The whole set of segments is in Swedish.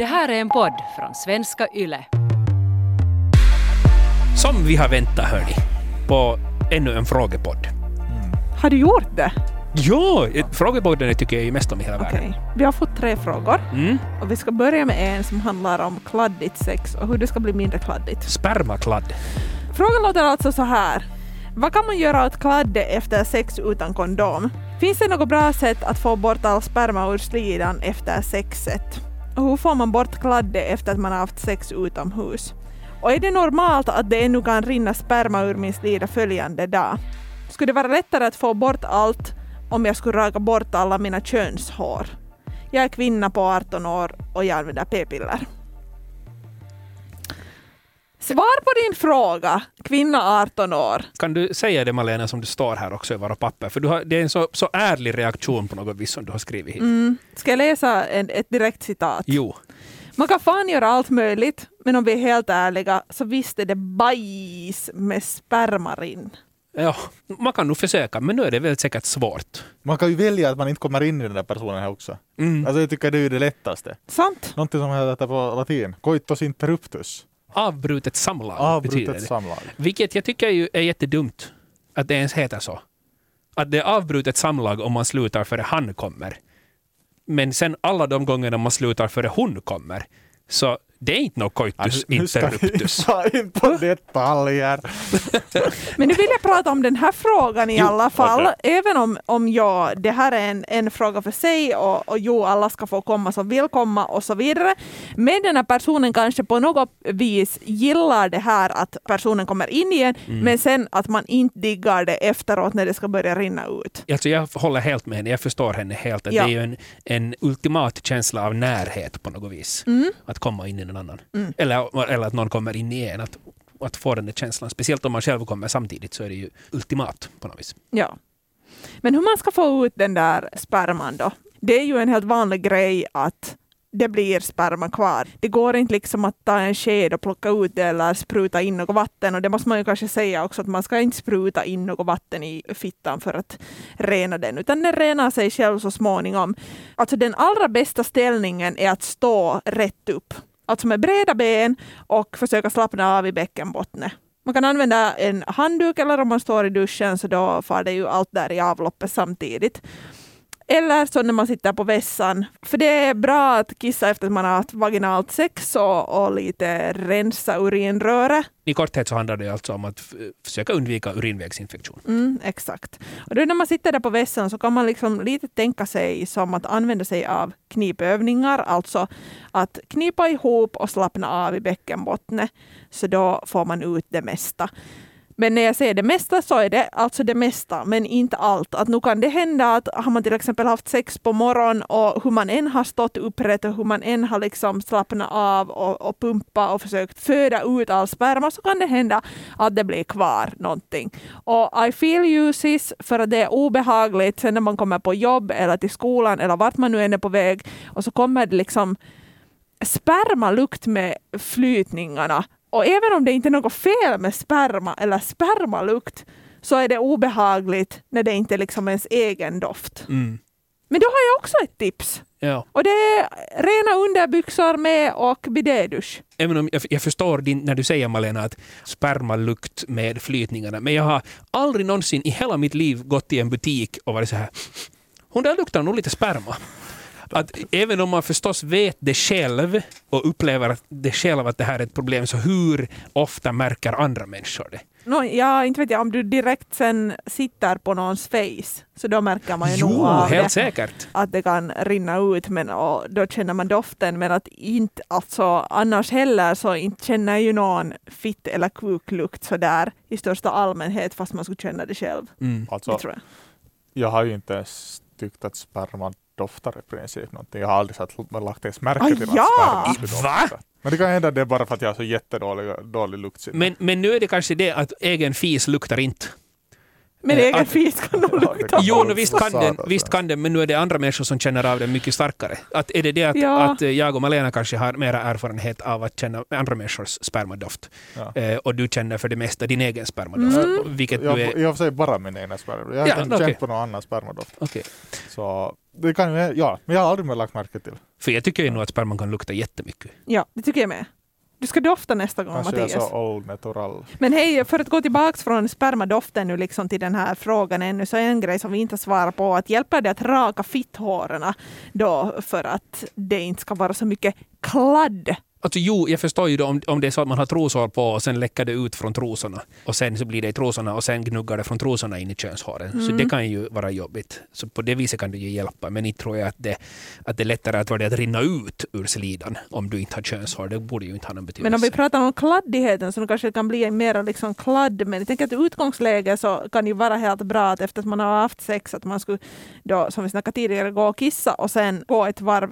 Det här är en podd från svenska YLE. Som vi har väntat hörni, på ännu en frågepodd. Har du gjort det? Ja, frågepodden tycker jag ju mest om i hela Okej. världen. Vi har fått tre frågor Mm. och vi ska börja med en som handlar om kladdigt sex och hur det ska bli mindre kladdigt. Spermakladd. Frågan låter alltså så här. Vad kan man göra åt kladde efter sex utan kondom? Finns det något bra sätt att få bort all sperma ur slidan efter sexet? Och hur får man bort kladde efter att man har haft sex utomhus? Och är det normalt att det ännu kan rinna sperma ur min slida följande dag? Skulle det vara lättare att få bort allt om jag skulle raka bort alla mina könshår? Jag är kvinna på 18 år och jag använder p-piller. Svar på din fråga, kvinna 18 år. Kan du säga det Malena som det står här också i våra papper? För du har, det är en så, så ärlig reaktion på något vis som du har skrivit hit. Mm. Ska jag läsa en, ett direkt citat? Jo. Man kan fan göra allt möjligt, men om vi är helt ärliga så visst är det bajs med spermarin. Ja, man kan nog försöka, men nu är det väl säkert svårt. Man kan ju välja att man inte kommer in i den där personen här också. Mm. Alltså jag tycker det är ju det lättaste. Sant? Någonting som heter på latin, coitus interruptus. Avbrutet samlag betyder Avbrutet det. samlag. Vilket jag tycker ju är jättedumt att det ens heter så. Att det är avbrutet samlag om man slutar före han kommer. Men sen alla de gångerna man slutar före hon kommer, så det är inte något coitus Alltså, nu ska interruptus. in på detaljer. Men nu vill jag prata om den här frågan i Jo, alla fall. okej. Även om, om ja, det här är en, en fråga för sig och, och jo, alla ska få komma som vill komma och så vidare. Men den här personen kanske på något vis gillar det här att personen kommer in igen, Mm. men sen att man inte diggar det efteråt när det ska börja rinna ut. Alltså jag håller helt med henne, jag förstår henne helt. Att Ja. Det är ju en, en ultimat känsla av närhet på något vis. Mm. Att komma in i någon annan. Eller, eller att någon kommer in i en. Att, att få den där känslan. Speciellt om man själv kommer samtidigt så är det ju ultimat på något vis. Ja. Men hur man ska få ut den där sperman då? Det är ju en helt vanlig grej att det blir sperma kvar. Det går inte liksom att ta en sked och plocka ut det eller spruta in något vatten. Och det måste man ju kanske säga också att man ska inte spruta in något vatten i fittan för att rena den, utan den renar sig själv så småningom. Alltså den allra bästa ställningen är att stå rätt upp. Alltså med breda ben och försöka slappna av i bäckenbottnet. Man kan använda en handduk eller om man står i duschen så då far det ju allt där i avloppet samtidigt. Eller så när man sitter på vässan. För det är bra att kissa efter att man har haft vaginalt sex och, och lite rensa urinröret. I korthet så handlar det alltså om att försöka undvika urinvägsinfektion. Mm, exakt. Och då när man sitter där på vässan så kan man liksom lite tänka sig som att använda sig av knipövningar, alltså att knipa ihop och slappna av i bäckenbottnet. Så då får man ut det mesta. Men när jag säger det mesta så är det alltså det mesta, men inte allt. Att nu kan det hända att har man till exempel haft sex på morgonen och hur man än har stått upprätt och hur man än har liksom slappnat av och, och pumpa och försökt föda ut all sperma så kan det hända att det blir kvar någonting. Och I feel you sis, för att det är obehagligt sen när man kommer på jobb eller till skolan eller vart man nu än är på väg och så kommer det liksom spermalukt med flytningarna. Och även om det inte är något fel med sperma eller spermalukt så är det obehagligt när det inte är liksom ens egen doft. Mm. Men då har jag också ett tips. Ja. Och det är rena underbyxor med och bidédusch. Även om jag, jag förstår din, när du säger Malena att spermalukt med flytningarna, men jag har aldrig någonsin i hela mitt liv gått till en butik och varit så här hon där luktar nog lite sperma. Att även om man förstås vet det själv och upplever att det själv att det här är ett problem, så hur ofta märker andra människor det? Nå, ja, inte vet jag, om du direkt sen sitter på någons face så då märker man ju nog Jo, av helt det. säkert. att det kan rinna ut men, och då känner man doften men att inte alltså annars heller så inte känner ju någon fitt eller kuklukt sådär i största allmänhet fast man skulle känna det själv. Mm. Alltså, Det tror jag. jag har ju inte ens tyckt att sperma doftar i princip någonting. Jag har aldrig satt, lagt ens märke Ah, till att sperma. Men det kan hända att det är bara för att jag har så jättedålig dålig luktsinne. Men, men nu är det kanske det att egen fis luktar inte. Men Eh, egen fis kan nog lukta. Jo, no, visst, kan den, visst kan den, men nu är det andra människor som känner av den mycket starkare. Att är det det att, Ja. att eh, jag och Malena kanske har mera erfarenhet av att känna andra människors spermadoft Ja. eh, och du känner för det mesta din egen spermadoft, Mm. vilket Jag, du är... För sig bara min egen spermadoft. Jag har Ja, inte okej. känt på någon annan spermadoft. Okej. Så det kan ju, ja, men jag har aldrig mer lagt märke till. För jag tycker ju nog att sperman kan lukta jättemycket. Ja, det tycker jag med. Du ska dofta nästa gång, Kanske är Mattias. så old natural. Men hej, för att gå tillbaka från spermadoften nu liksom till den här frågan ännu, så är en grej som vi inte svarar på, att hjälper det att raka fitthåren då för att det inte ska vara så mycket kladd? Alltså jo, jag förstår ju då om, om det är så att man har trosor på och sen läcker det ut från trosorna. Och sen så blir det i trosorna och sen gnuggar det från trosorna in i könshåren. Så Mm. det kan ju vara jobbigt. Så på det viset kan det ju hjälpa. Men inte tror jag att det, att det är lättare att det att rinna ut ur slidan om du inte har könshår. Det borde ju inte ha någon betydelse. Men om vi pratar om kladdigheten så nu kanske det kan bli mer liksom kladd. Men jag tänker att utgångsläge så kan det ju vara helt bra att efter att man har haft sex att man skulle då, som vi snackade tidigare, gå och kissa och sen gå ett varv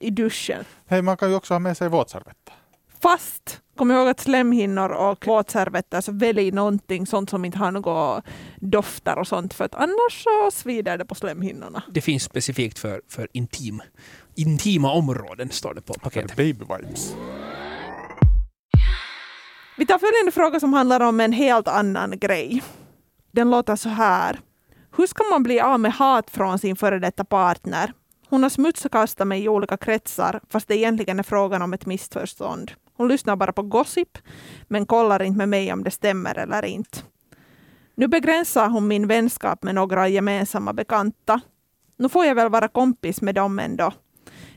i duschen. Hej, man kan ju också ha med sig våtservetter. Fast kom ihåg att slemhinnor och våtservetter, så välj någonting sånt som inte har några dofter och sånt för att annars så svider det på slemhinnorna. Det finns specifikt för, för intim, intima områden, står det på paketet. baby wipes. Vi tar följande fråga som handlar om en helt annan grej. Den låter så här. Hur ska man bli av med hat från sin före detta partner? Hon har smutskastat mig i olika kretsar fast det egentligen är frågan om ett missförstånd. Hon lyssnar bara på gossip men kollar inte med mig om det stämmer eller inte. Nu begränsar hon min vänskap med några gemensamma bekanta. Nu får jag väl vara kompis med dem ändå.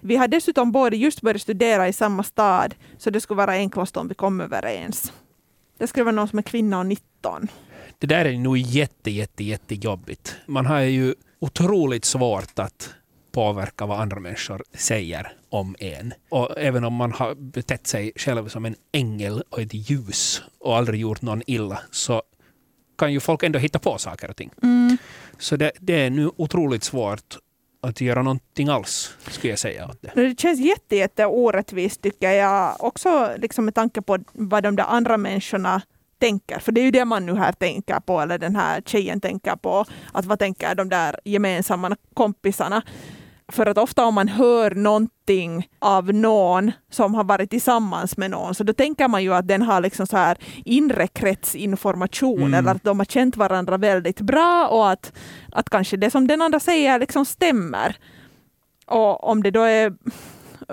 Vi har dessutom båda just börjat studera i samma stad så det skulle vara enklast om vi kom överens. Det skriver någon som är kvinna och 19. Det där är nog jätte, jätte, jättejobbigt. Man har ju otroligt svårt att påverka vad andra människor säger om en. Och även om man har betett sig själv som en ängel och ett ljus och aldrig gjort någon illa så kan ju folk ändå hitta på saker och ting. Så det, det är nu otroligt svårt att göra någonting alls, skulle jag säga. Åt det. Det känns jätte, jätte orättvist tycker jag. Också liksom med tanke på vad de där andra människorna tänker. För det är ju det man nu här tänker på, eller den här tjejen tänker på. Att vad tänker de där gemensamma kompisarna? För att ofta om man hör någonting av någon som har varit tillsammans med någon, så då tänker man ju att den har liksom så här inre kretsinformation, Mm. eller att de har känt varandra väldigt bra och att, att kanske det som den andra säger liksom stämmer. Och om det då är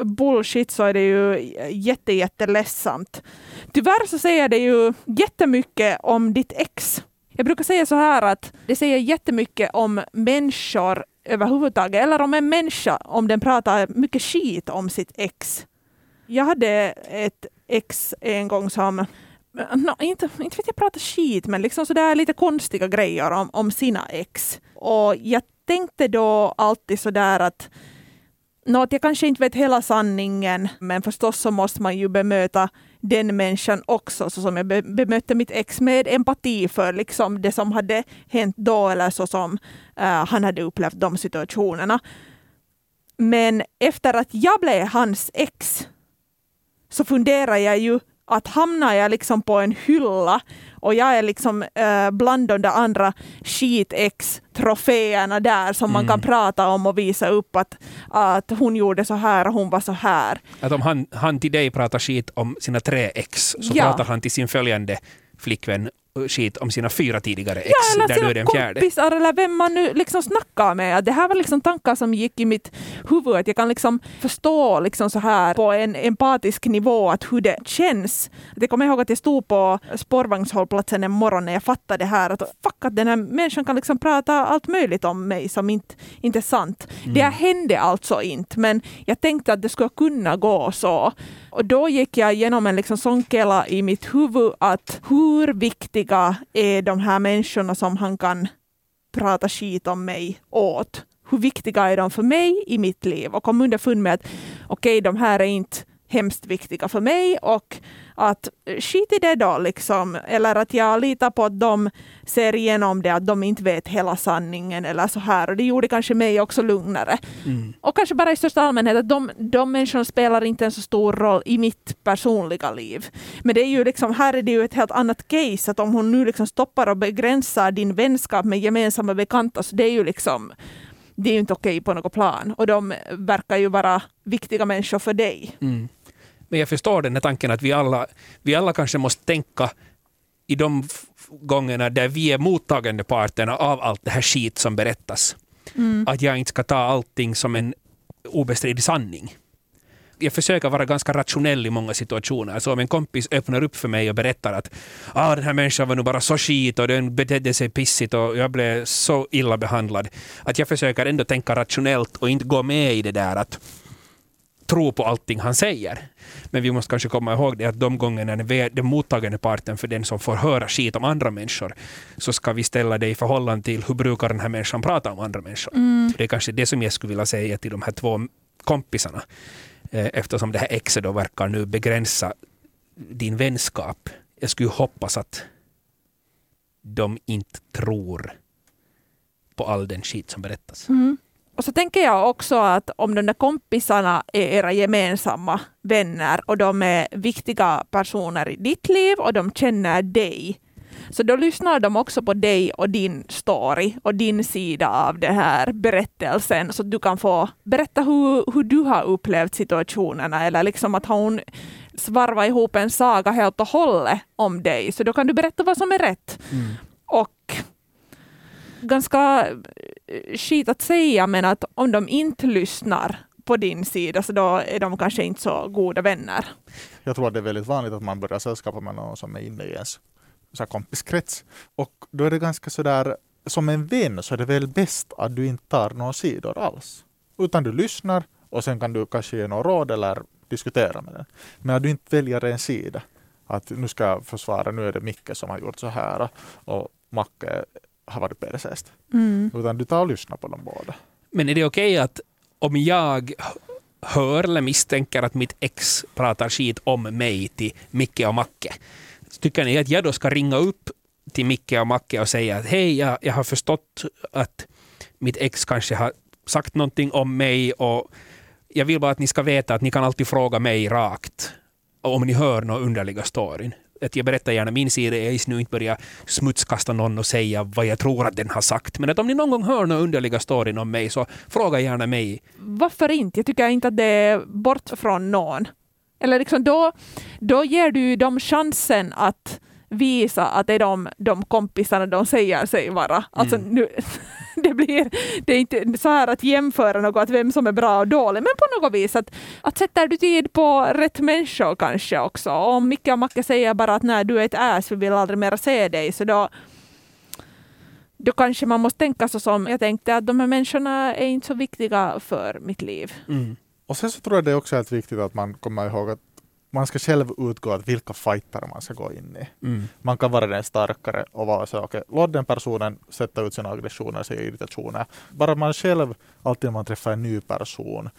bullshit så är det ju jätte, jätteledsamt. Tyvärr så säger det ju jättemycket om ditt ex. Jag brukar säga så här att det säger jättemycket om människor överhuvudtaget, eller om en människa om den pratar mycket skit om sitt ex. Jag hade ett ex en gång som No, inte, inte vet jag prata skit, men liksom sådär lite konstiga grejer om, om sina ex. Och jag tänkte då alltid sådär att Nå, att jag kanske inte vet hela sanningen, men förstås så måste man ju bemöta den människan också, så som jag be bemötte mitt ex med empati för liksom det som hade hänt då eller så som uh, han hade upplevt de situationerna. Men efter att jag blev hans ex så funderar jag ju att hamnar jag liksom på en hylla och jag är liksom eh, bland de där andra skitex-troféerna där som man Mm. kan prata om och visa upp att, att hon gjorde så här och hon var så här. Att om han, han till dig pratar skit om sina tre ex så Ja. pratar han till sin följande flickvän skit om sina fyra tidigare ex, Ja, där du är sina den fjärde. kompisar eller vem man nu liksom snackar med. Det här var liksom tankar som gick i mitt huvud. Att jag kan liksom förstå liksom så här på en empatisk nivå att hur det känns. Att jag kommer ihåg att jag stod på spårvagnshållplatsen en morgon när jag fattade det här. Att fuck, att den här människan kan liksom prata allt möjligt om mig som inte, inte är sant. Mm. Det hände alltså inte, men jag tänkte att det skulle kunna gå så. Och då gick jag igenom en liksom sån kela i mitt huvud att hur viktiga är de här människorna som han kan prata skit om mig åt? Hur viktiga är de för mig i mitt liv? Och kom underfund med att okej, de här är inte hemskt viktiga för mig och att skit i det då liksom. Eller att jag litar på att de ser igenom det, att de inte vet hela sanningen eller så här. Och det gjorde kanske mig också lugnare. Mm. Och kanske bara i största allmänhet att de, de människorna spelar inte en så stor roll i mitt personliga liv. Men det är ju liksom, här är det ju ett helt annat case, att om hon nu liksom stoppar och begränsar din vänskap med gemensamma bekanta, så det är ju liksom det är ju inte okej på något plan. Och de verkar ju vara viktiga människor för dig. Mm. Men jag förstår den här tanken att vi alla, vi alla kanske måste tänka i de gångerna där vi är mottagande parterna av allt det här skit som berättas. Mm. Att jag inte ska ta allting som en obestridig sanning. Jag försöker vara ganska rationell i många situationer. Så om en kompis öppnar upp för mig och berättar att ah, den här människan var nu bara så skit och den betedde sig pissigt och jag blev så illa behandlad. Att jag försöker ändå tänka rationellt och inte gå med i det där att tro på allting han säger. Men vi måste kanske komma ihåg det att de gångerna när den mottagande parten för den som får höra skit om andra människor, så ska vi ställa det i förhållande till hur brukar den här människan prata om andra människor. Mm. Det är kanske det som jag skulle vilja säga till de här två kompisarna. Eh, eftersom det här exet då verkar nu begränsa din vänskap. Jag skulle hoppas att de inte tror på all den skit som berättas. Mm. Och så tänker jag också att om de där kompisarna är era gemensamma vänner och de är viktiga personer i ditt liv och de känner dig, så då lyssnar de också på dig och din story och din sida av den här berättelsen så att du kan få berätta hur, hur du har upplevt situationerna eller liksom att hon svarva ihop en saga helt och hållet om dig. Så då kan du berätta vad som är rätt. Mm. Och ganska skit att säga, men att om de inte lyssnar på din sida så då är de kanske inte så goda vänner. Jag tror att det är väldigt vanligt att man börjar sällskapa med någon som är inne i ens så kompiskrets. Och då är det ganska sådär, som en vän så är det väl bäst att du inte tar några sidor alls. Utan du lyssnar och sen kan du kanske ge några råd eller diskutera med den. Men att du inte väljer en sida. Att nu ska jag försvara, nu är det Micke som har gjort så här och Macke har varit persest. Mm. Utan du tar och lyssnar på dem båda. Men är det okej okay att om jag hör eller misstänker att mitt ex pratar skit om mig till Micke och Macke, tycker ni att jag då ska ringa upp till Micke och Macke och säga att hej, jag, jag har förstått att mitt ex kanske har sagt någonting om mig och jag vill bara att ni ska veta att ni kan alltid fråga mig rakt om ni hör några underliga storyn att jag berättar gärna min sida, jag nu inte börja smutskasta någon och säga vad jag tror att den har sagt. Men att om ni någon gång hör några underliga storyn om mig så fråga gärna mig. Varför inte? Jag tycker inte att det är bort från någon. Eller liksom då, då ger du dem chansen att visa att det är de, de kompisarna de säger sig vara. Alltså mm. nu, det, blir, det är inte så här att jämföra något, att vem som är bra och dålig, men på något vis att, att sätter du tid på rätt människor kanske också. Om Micke och Macke säger bara att nej, du är ett äs, vi vill aldrig mer se dig, så då då kanske man måste tänka så som jag tänkte att de här människorna är inte så viktiga för mitt liv. Mm. Och sen så tror jag det är också helt viktigt att man kommer ihåg att man ska själv utgå att vilka fighter man ska gå in i. Mm. Man kan vara den starkare och vara så, okej, okay, låt den personen sätta ut sina aggressioner, sina irritationer. Bara man själv, alltid när man träffar en ny person,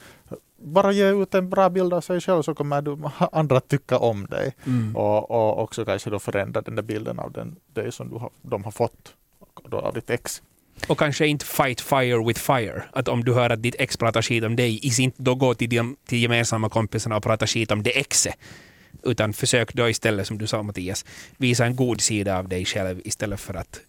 bara ge ut en bra bild av sig själv så kommer du, andra tycka om dig. Mm. Och, och också kanske då förändra den där bilden av den, dig som du har, de har fått då av ditt ex. Och kanske inte fight fire with fire. Att om du hör att ditt ex pratar skit om dig, is inte då gå till, de, till gemensamma kompisarna och prata skit om det exet. Utan försök då istället, som du sa Mattias, visa en god sida av dig själv istället för att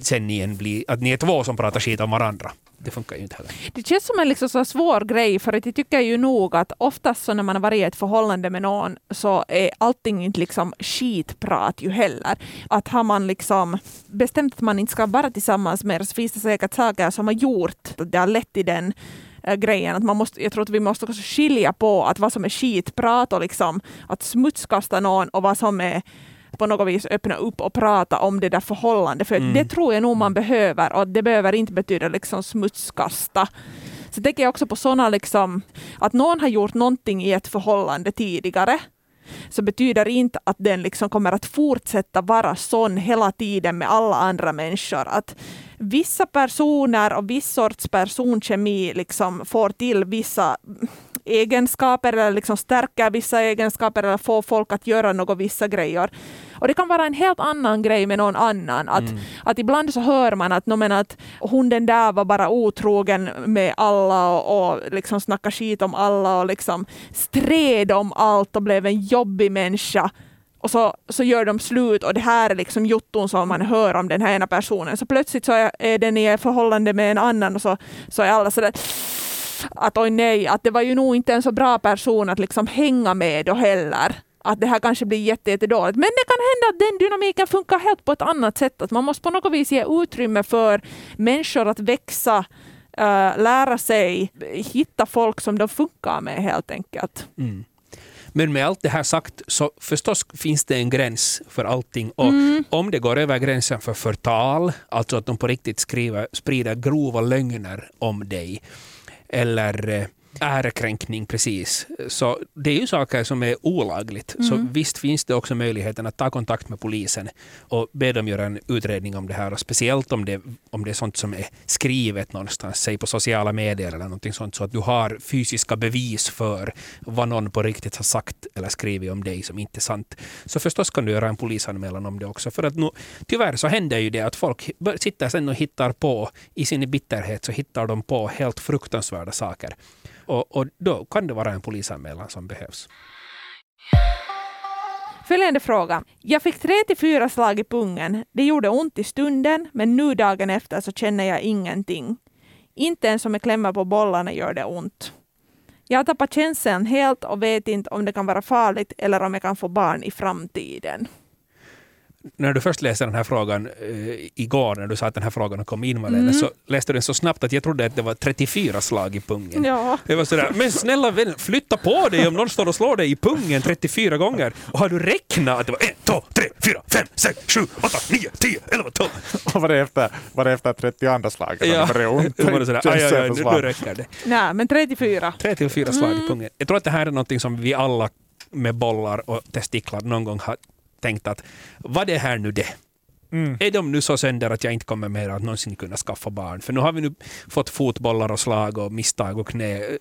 sen ni, bli, att ni är två som pratar skit om varandra det funkar ju inte heller. Det känns som en liksom så svår grej, för att jag tycker ju nog att oftast så när man har varit i ett förhållande med någon så är allting inte liksom skitprat ju heller. Att har man liksom bestämt att man inte ska vara tillsammans mer så finns det säkert saker som har gjort att det har lett till den äh, grejen. Att man måste, jag tror att vi måste också skilja på att vad som är skitprat och liksom att smutskasta någon och vad som är på något vis öppna upp och prata om det där förhållandet. För mm. det tror jag nog man behöver och det behöver inte betyda liksom smutskasta. Så tänker jag också på sådana liksom, att någon har gjort någonting i ett förhållande tidigare så betyder inte att den liksom kommer att fortsätta vara sån hela tiden med alla andra människor. Att vissa personer och viss sorts personkemi liksom får till vissa egenskaper eller liksom stärker vissa egenskaper eller får folk att göra något vissa grejer. Och det kan vara en helt annan grej med någon annan. Att, mm. att ibland så hör man att, men att hon den där var bara otrogen med alla och, och liksom snackade skit om alla och liksom stred om allt och blev en jobbig människa och så, så gör de slut och det här är liksom jotton som man hör om den här ena personen. Så plötsligt så är, är den i förhållande med en annan och så, så är alla sådär att oj nej, att det var ju nog inte en så bra person att liksom hänga med då heller. Att det här kanske blir jättedåligt. Men det kan hända att den dynamiken funkar helt på ett annat sätt. Att man måste på något vis ge utrymme för människor att växa, uh, lära sig, hitta folk som de funkar med helt enkelt. Mm. Men med allt det här sagt så förstås finns det en gräns för allting. Och mm. om det går över gränsen för förtal, alltså att de på riktigt skriver, sprider grova lögner om dig, eller eh, ärekränkning precis. Så det är ju saker som är olagligt. Mm. Så visst finns det också möjligheten att ta kontakt med polisen och be dem göra en utredning om det här. Och speciellt om det, om det är sånt som är skrivet någonstans, säg på sociala medier eller någonting sånt, så att du har fysiska bevis för vad någon på riktigt har sagt eller skrivit om dig som inte är sant. Så förstås kan du göra en polisanmälan om det också. För att nu, tyvärr så händer ju det att folk sitter sen och hittar på, i sin bitterhet så hittar de på helt fruktansvärda saker. Och, och då kan det vara en polisanmälan som behövs. Följande fråga. Jag fick tre till fyra slag i pungen. Det gjorde ont i stunden, men nu dagen efter så känner jag ingenting. Inte ens om jag klämmer på bollarna gör det ont. Jag har tappat känseln helt och vet inte om det kan vara farligt eller om jag kan få barn i framtiden när du först läste den här frågan eh, igår, när du sa att den här frågan kom in, Malena, mm. så läste du den så snabbt att jag trodde att det var 34 slag i pungen. Ja. Det var sådär, men snälla vän, flytta på dig om någon står och slår dig i pungen 34 gånger. Och har du räknat att det var 1, 2, 3, 4, 5, 6, 7, 8, 9, 10, 11, 12. Och var det efter, var det efter 32 slaget? Ja, det började ont. Var det sådär, aj, aj, aj, nu, nu räcker det. Nej, men 34. 34 slag mm. i pungen. Jag tror att det här är något som vi alla med bollar och testiklar någon gång har tänkt att vad är här nu det? Mm. Är de nu så sönder att jag inte kommer mer att någonsin kunna skaffa barn? För nu har vi nu fått fotbollar och slag och misstag och knä,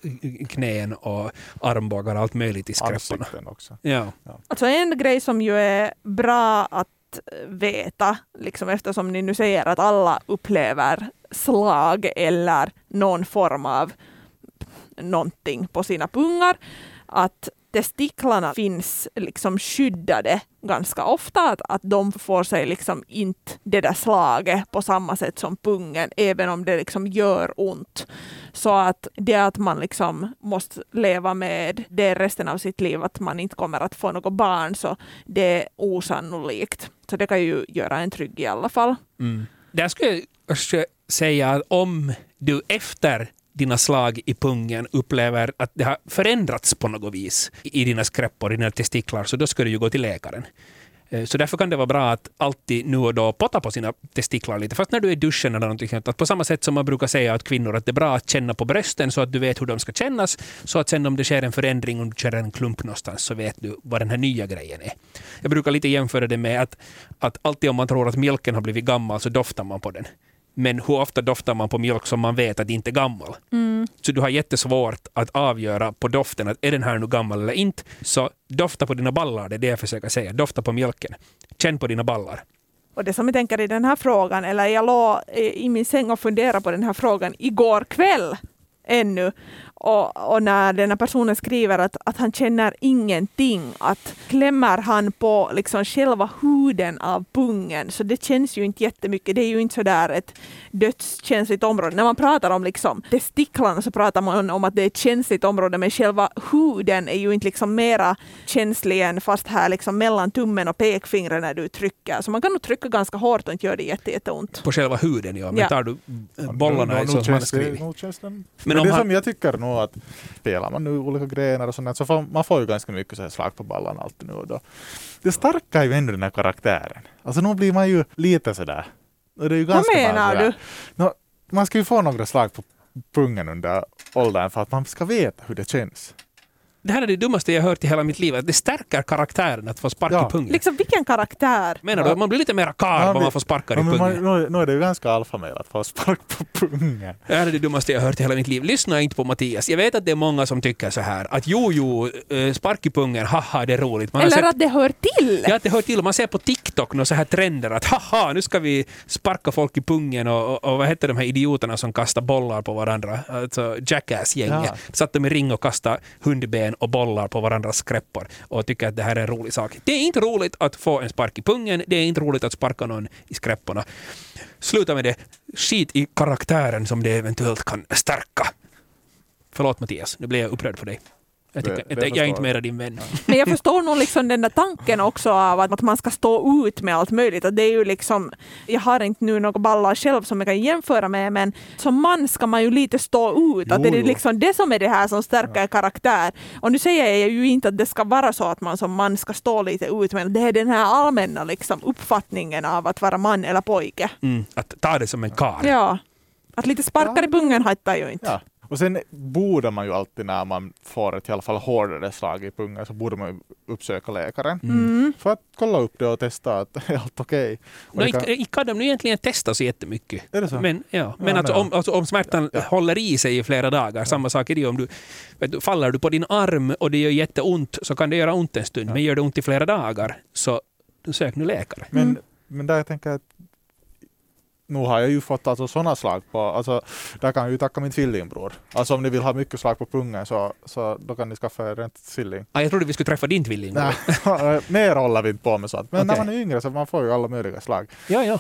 knän och armbågar och allt möjligt i skräpparna. också. Ja. ja. Alltså en grej som ju är bra att veta, liksom eftersom ni nu säger att alla upplever slag eller någon form av någonting på sina pungar, att testiklarna finns liksom skyddade ganska ofta, att, att de får sig liksom inte det där slaget på samma sätt som pungen, även om det liksom gör ont. Så att det att man liksom måste leva med det resten av sitt liv, att man inte kommer att få något barn, så det är osannolikt. Så det kan ju göra en trygg i alla fall. Mm. Där skulle jag säga att om du efter dina slag i pungen upplever att det har förändrats på något vis i dina skräppor, i dina testiklar, så då ska du ju gå till läkaren. Eh, så därför kan det vara bra att alltid nu och då potta på sina testiklar lite. Fast när du är i duschen eller någonting sånt. Att på samma sätt som man brukar säga att kvinnor att det är bra att känna på brösten så att du vet hur de ska kännas. Så att sen om det sker en förändring, om du känner en klump någonstans, så vet du vad den här nya grejen är. Jag brukar lite jämföra det med att, att alltid om man tror att mjölken har blivit gammal så doftar man på den. Men hur ofta doftar man på mjölk som man vet att inte är gammal? Mm. Så du har jättesvårt att avgöra på doften att är den här nu gammal eller inte. Så dofta på dina ballar, det är det jag försöker säga. Dofta på mjölken. Känn på dina ballar. Och det som jag tänker i den här frågan, eller jag låg i min säng och funderade på den här frågan igår kväll ännu. Och, och, när den här personen skriver att, att han känner ingenting, att klämmer han på liksom själva huden av pungen, så det känns ju inte jättemycket. Det är ju inte så där ett dödskänsligt område. När man pratar om liksom testiklarna så pratar man om att det är ett känsligt område, men själva huden är ju inte liksom mera känslig än fast här liksom mellan tummen och pekfingret när du trycker. Så man kan nog trycka ganska hårt och inte göra det jätte, jätteont. På själva huden, ja. Men ja. tar du bollarna no, no, no, så som Men, men det han... som jag tycker nog att spelar man nu olika grenar och sånt så får man får ju ganska mycket så slag på ballarna alltid nu och då. Det starka är ju ändå den här karaktären. Alltså nu blir man ju lite sådär. Och det är ju ganska Vad menar du? No, man ska ju få några slag på pungen under åldern för att man ska veta hur det känns. Det här är det dummaste jag hört i hela mitt liv. Att det stärker karaktären att få spark Ja. i pungen. Liksom vilken karaktär? Menar du? Man blir lite mer karl Ja, om man får sparkar i Ja, man, pungen. nu, är det ju ganska alfamail att få spark på pungen. Det här är det dummaste jag hört i hela mitt liv. Lyssna inte på Mattias. Jag vet att det är många som tycker så här att jo, jo, eh, spark i pungen, haha, det är roligt. Man Eller sett, att det hör till? Ja, att det hör till. Man ser på TikTok några så här trender att haha, nu ska vi sparka folk i pungen och, och, och vad heter de här idioterna som kastar bollar på varandra? Alltså Jackass-gänget. Ja. Satt de i ring och kastade hundben och bollar på varandras skräppor och tycker att det här är en rolig sak. Det är inte roligt att få en spark i pungen. Det är inte roligt att sparka någon i skräpporna. Sluta med det. Skit i karaktären som det eventuellt kan stärka. Förlåt Mattias, nu blev jag upprörd för dig. Jag, tycker, Det- det jag, jag är förstår inte jag. mera din vän. Men jag förstår nog liksom den där tanken också av att, att man ska stå ut med allt möjligt. Att det är ju liksom, jag har inte nu några ballar själv som jag kan jämföra med, men som man ska man ju lite stå ut. att Jo, det är liksom det som är det här som stärker karaktär. Och nu säger jag ju inte att det ska vara så att man som man ska stå lite ut, men det är den här allmänna liksom uppfattningen av att vara man eller pojke. Mm, att ta det som en karl. Ja. Att lite sparkar i pungen hattar ju inte. Ja. Och sen borde man ju alltid när man får ett i alla fall hårdare slag i pungen så borde man ju uppsöka läkaren. Mm. För att kolla upp det och testa att är allt okej. Inte, kan- kan de nu egentligen testa så jättemycket. Är det så? Men, ja. men Ja, alltså, om, alltså, om smärtan håller i sig i flera dagar, samma sak är det ju om du, vet du faller du på din arm och det gör jätteont så kan det göra ont en stund. Ja. Men gör det ont i flera dagar så sök nu läkare. Men, Mm. men där jag tänker att nu har jag ju fått alltså sådana slag på, alltså där kan jag ju tacka min tvillingbror. Alltså om ni vill ha mycket slag på pungen så, så då kan ni skaffa er en tvilling. Ah, jag trodde vi skulle träffa din tvilling. Nej, mer håller vi inte på med sånt. Men när Okej. man är yngre så man får ju alla möjliga slag. Ja, ja.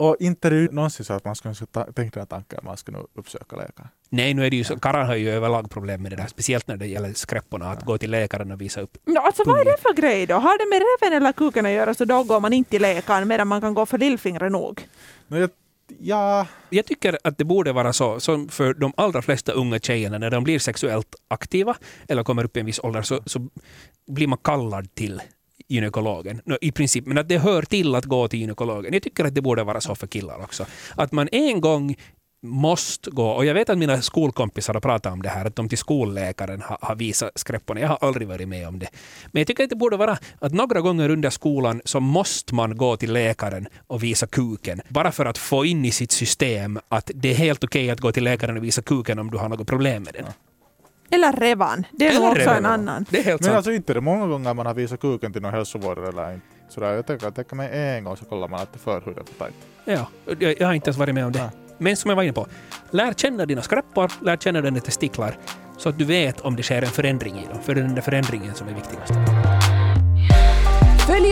Och inte är det ju någonsin så att man skulle ta, tänka den tanken att man ska nu uppsöka läkare. Nej, nu är det ju så. Karlar har ju överlag problem med det där, speciellt när det gäller skräpporna, att gå till läkaren och visa upp. Ja, alltså vad är det för grej då? Har det med reven eller kuken att göra så då går man inte till läkaren medan man kan gå för lillfingret nog? Men jag, ja, Jag tycker att det borde vara så, som för de allra flesta unga tjejerna, när de blir sexuellt aktiva eller kommer upp i en viss ålder, så, så blir man kallad till gynekologen. No, I princip, men att det hör till att gå till gynekologen. Jag tycker att det borde vara så för killar också. Att man en gång måste gå, och jag vet att mina skolkompisar har pratat om det här, att de till skolläkaren har, har visat skräpporna. Jag har aldrig varit med om det. Men jag tycker att det borde vara att några gånger under skolan så måste man gå till läkaren och visa kuken. Bara för att få in i sitt system att det är helt okej att gå till läkaren och visa kuken om du har något problem med den. Eller revan. Det är nog Eller också revan. en annan. Det är helt men sant. alltså inte det många gånger man har visat kuken till någon hälsovårdare eller inte. Sådär, jag tänker att tänker mig en gång så kollar man att det förhuden är tajt. Ja, jag, jag har inte ens varit med om det. Ja. Men som jag var inne på, lär känna dina skräppor, lär känna dina testiklar, så att du vet om det sker en förändring i dem. För det är den där förändringen som är viktigast.